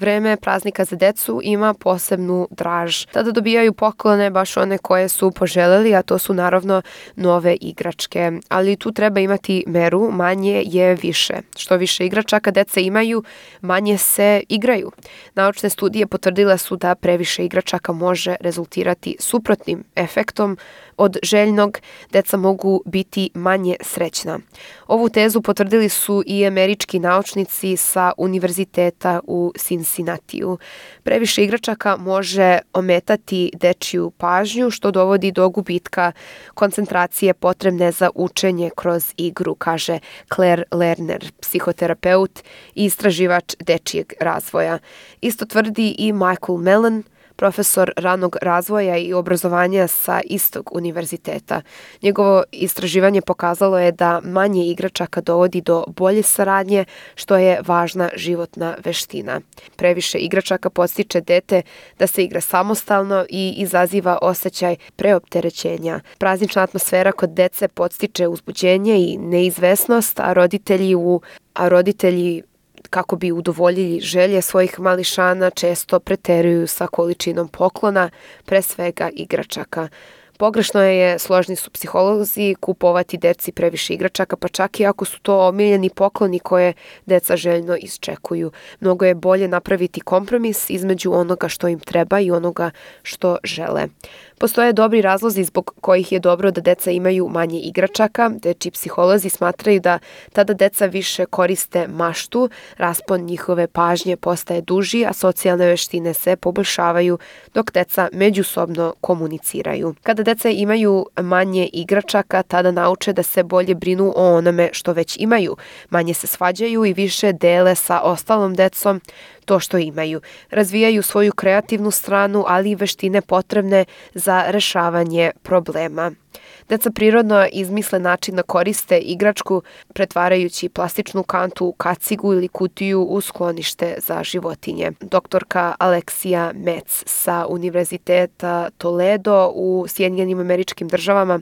Vreme praznika za decu ima posebnu draž. Tada dobijaju poklone baš one koje su poželeli, a to su naravno nove igračke. Ali tu treba imati meru, manje je više. Što više igračaka deca imaju, manje se igraju. Naučne studije potvrdile su da previše igračaka može rezultirati suprotnim efektom, od željnog deca mogu biti manje srećna. Ovu tezu potvrdili su i američki naučnici sa univerziteta u Cincinnatiju. Previše igračaka može ometati dečiju pažnju što dovodi do gubitka koncentracije potrebne za učenje kroz igru, kaže Claire Lerner, psihoterapeut i istraživač dečijeg razvoja. Isto tvrdi i Michael Mellon, profesor ranog razvoja i obrazovanja sa istog univerziteta. Njegovo istraživanje pokazalo je da manje igračaka dovodi do bolje saradnje, što je važna životna veština. Previše igračaka podstiče dete da se igra samostalno i izaziva osjećaj preopterećenja. Praznična atmosfera kod dece podstiče uzbuđenje i neizvesnost, a roditelji u a roditelji kako bi udovoljili želje svojih mališana često preteruju sa količinom poklona, pre svega igračaka. Pogrešno je, složni su psiholozi, kupovati deci previše igračaka, pa čak i ako su to omiljeni pokloni koje deca željno isčekuju. Mnogo je bolje napraviti kompromis između onoga što im treba i onoga što žele. Postoje dobri razlozi zbog kojih je dobro da deca imaju manje igračaka. Deči psiholozi smatraju da tada deca više koriste maštu, raspon njihove pažnje postaje duži, a socijalne veštine se poboljšavaju dok deca međusobno komuniciraju. Kada deca imaju manje igračaka, tada nauče da se bolje brinu o onome što već imaju. Manje se svađaju i više dele sa ostalom decom to što imaju. Razvijaju svoju kreativnu stranu, ali i veštine potrebne za rešavanje problema. Deca prirodno izmisle način da koriste igračku pretvarajući plastičnu kantu u kacigu ili kutiju u sklonište za životinje. Doktorka Aleksija Metz sa Univerziteta Toledo u Sjedinjenim američkim državama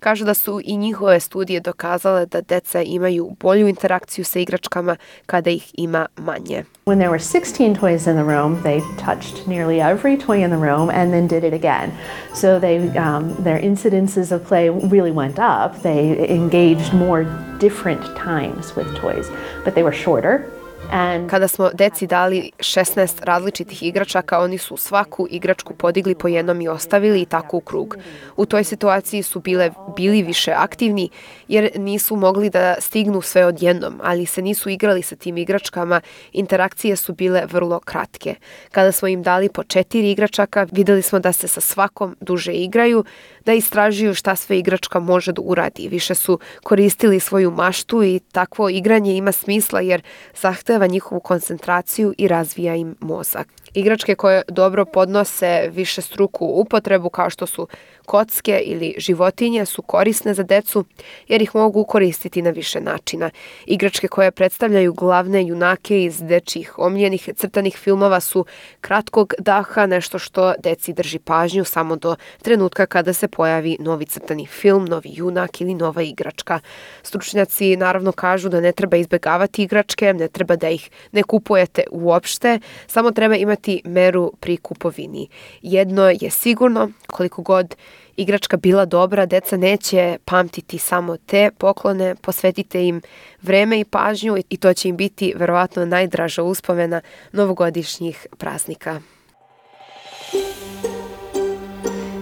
Kažu da su i njihove studije dokazale da deca imaju bolju interakciju sa igračkama kada ih ima manje. When there were 16 toys in the room, they touched nearly every toy in the room and then did it again. So they, um, their incidences of play really went up. They engaged more different times with toys, but they were shorter Kada smo deci dali 16 različitih igračaka, oni su svaku igračku podigli po jednom i ostavili i tako u krug. U toj situaciji su bile, bili više aktivni jer nisu mogli da stignu sve odjednom, ali se nisu igrali sa tim igračkama, interakcije su bile vrlo kratke. Kada smo im dali po četiri igračaka, videli smo da se sa svakom duže igraju, da istražuju šta sve igračka može da uradi. Više su koristili svoju maštu i takvo igranje ima smisla jer zahteva njihovu koncentraciju i razvija im mozak. Igračke koje dobro podnose više struku upotrebu kao što su kocke ili životinje su korisne za decu jer ih mogu koristiti na više načina. Igračke koje predstavljaju glavne junake iz dečjih omljenih crtanih filmova su kratkog daha, nešto što deci drži pažnju samo do trenutka kada se pojavi novi crtani film, novi junak ili nova igračka. Stručnjaci naravno kažu da ne treba izbegavati igračke, ne treba da ih ne kupujete uopšte, samo treba imati meru pri kupovini. Jedno je sigurno, koliko god igračka bila dobra, deca neće pamtiti samo te poklone, posvetite im vreme i pažnju i to će im biti verovatno najdraža uspomena novogodišnjih praznika.